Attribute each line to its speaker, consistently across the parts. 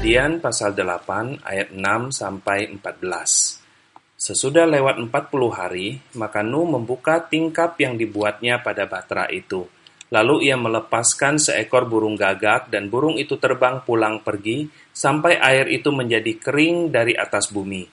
Speaker 1: Kejadian pasal 8 ayat 6 sampai 14. Sesudah lewat 40 hari, maka Nuh membuka tingkap yang dibuatnya pada batra itu. Lalu ia melepaskan seekor burung gagak dan burung itu terbang pulang pergi sampai air itu menjadi kering dari atas bumi.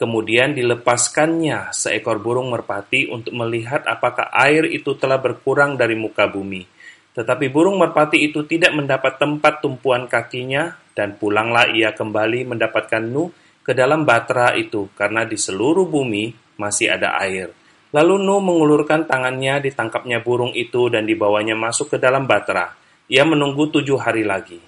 Speaker 1: Kemudian dilepaskannya seekor burung merpati untuk melihat apakah air itu telah berkurang dari muka bumi. Tetapi burung merpati itu tidak mendapat tempat tumpuan kakinya dan pulanglah ia kembali mendapatkan Nuh ke dalam batra itu, karena di seluruh bumi masih ada air. Lalu Nuh mengulurkan tangannya, ditangkapnya burung itu, dan dibawanya masuk ke dalam batra. Ia menunggu tujuh hari lagi.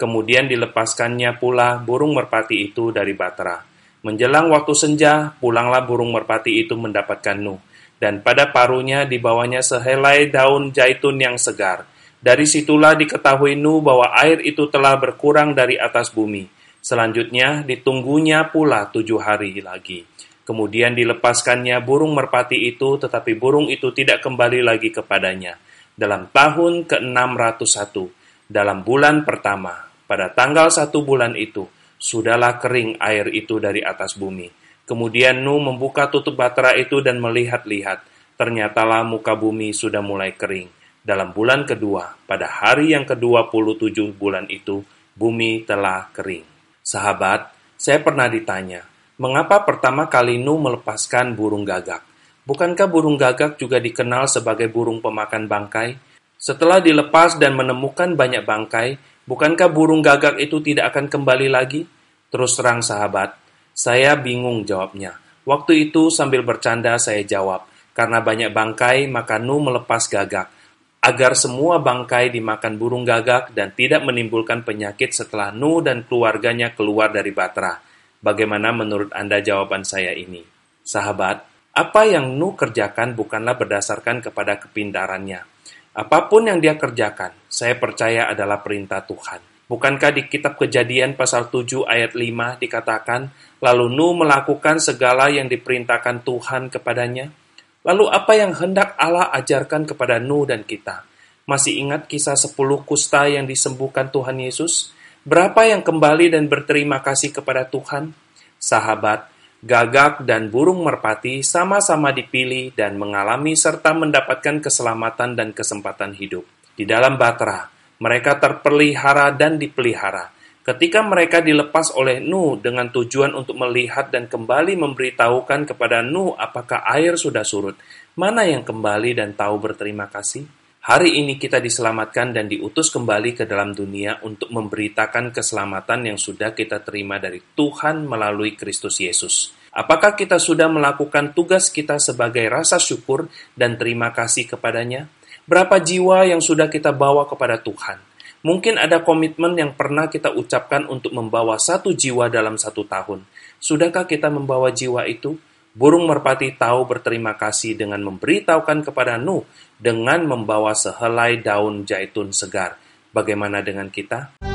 Speaker 1: Kemudian dilepaskannya pula burung merpati itu dari batra. Menjelang waktu senja, pulanglah burung merpati itu mendapatkan Nuh. Dan pada paruhnya dibawanya sehelai daun jaitun yang segar dari situlah diketahui Nuh bahwa air itu telah berkurang dari atas bumi. Selanjutnya ditunggunya pula tujuh hari lagi. Kemudian dilepaskannya burung merpati itu, tetapi burung itu tidak kembali lagi kepadanya. Dalam tahun ke-601, dalam bulan pertama, pada tanggal satu bulan itu, sudahlah kering air itu dari atas bumi. Kemudian Nuh membuka tutup batra itu dan melihat-lihat. Ternyatalah muka bumi sudah mulai kering dalam bulan kedua, pada hari yang ke-27 bulan itu, bumi telah kering. Sahabat, saya pernah ditanya, mengapa pertama kali Nuh melepaskan burung gagak? Bukankah burung gagak juga dikenal sebagai burung pemakan bangkai? Setelah dilepas dan menemukan banyak bangkai, bukankah burung gagak itu tidak akan kembali lagi? Terus terang sahabat, saya bingung jawabnya. Waktu itu sambil bercanda saya jawab, karena banyak bangkai maka Nuh melepas gagak agar semua bangkai dimakan burung gagak dan tidak menimbulkan penyakit setelah Nuh dan keluarganya keluar dari Batra. Bagaimana menurut Anda jawaban saya ini? Sahabat, apa yang Nuh kerjakan bukanlah berdasarkan kepada kepintarannya. Apa pun yang dia kerjakan, saya percaya adalah perintah Tuhan. Bukankah di kitab kejadian pasal 7 ayat 5 dikatakan, lalu Nuh melakukan segala yang diperintahkan Tuhan kepadanya? Lalu apa yang hendak Allah ajarkan kepada Nuh dan kita? Masih ingat kisah sepuluh kusta yang disembuhkan Tuhan Yesus? Berapa yang kembali dan berterima kasih kepada Tuhan? Sahabat, gagak dan burung merpati sama-sama dipilih dan mengalami serta mendapatkan keselamatan dan kesempatan hidup. Di dalam batra, mereka terpelihara dan dipelihara Ketika mereka dilepas oleh Nuh dengan tujuan untuk melihat dan kembali memberitahukan kepada Nuh apakah air sudah surut, mana yang kembali dan tahu berterima kasih? Hari ini kita diselamatkan dan diutus kembali ke dalam dunia untuk memberitakan keselamatan yang sudah kita terima dari Tuhan melalui Kristus Yesus. Apakah kita sudah melakukan tugas kita sebagai rasa syukur dan terima kasih kepadanya? Berapa jiwa yang sudah kita bawa kepada Tuhan? Mungkin ada komitmen yang pernah kita ucapkan untuk membawa satu jiwa dalam satu tahun. Sudahkah kita membawa jiwa itu? Burung merpati tahu berterima kasih dengan memberitahukan kepada Nuh dengan membawa sehelai daun jaitun segar. Bagaimana dengan kita?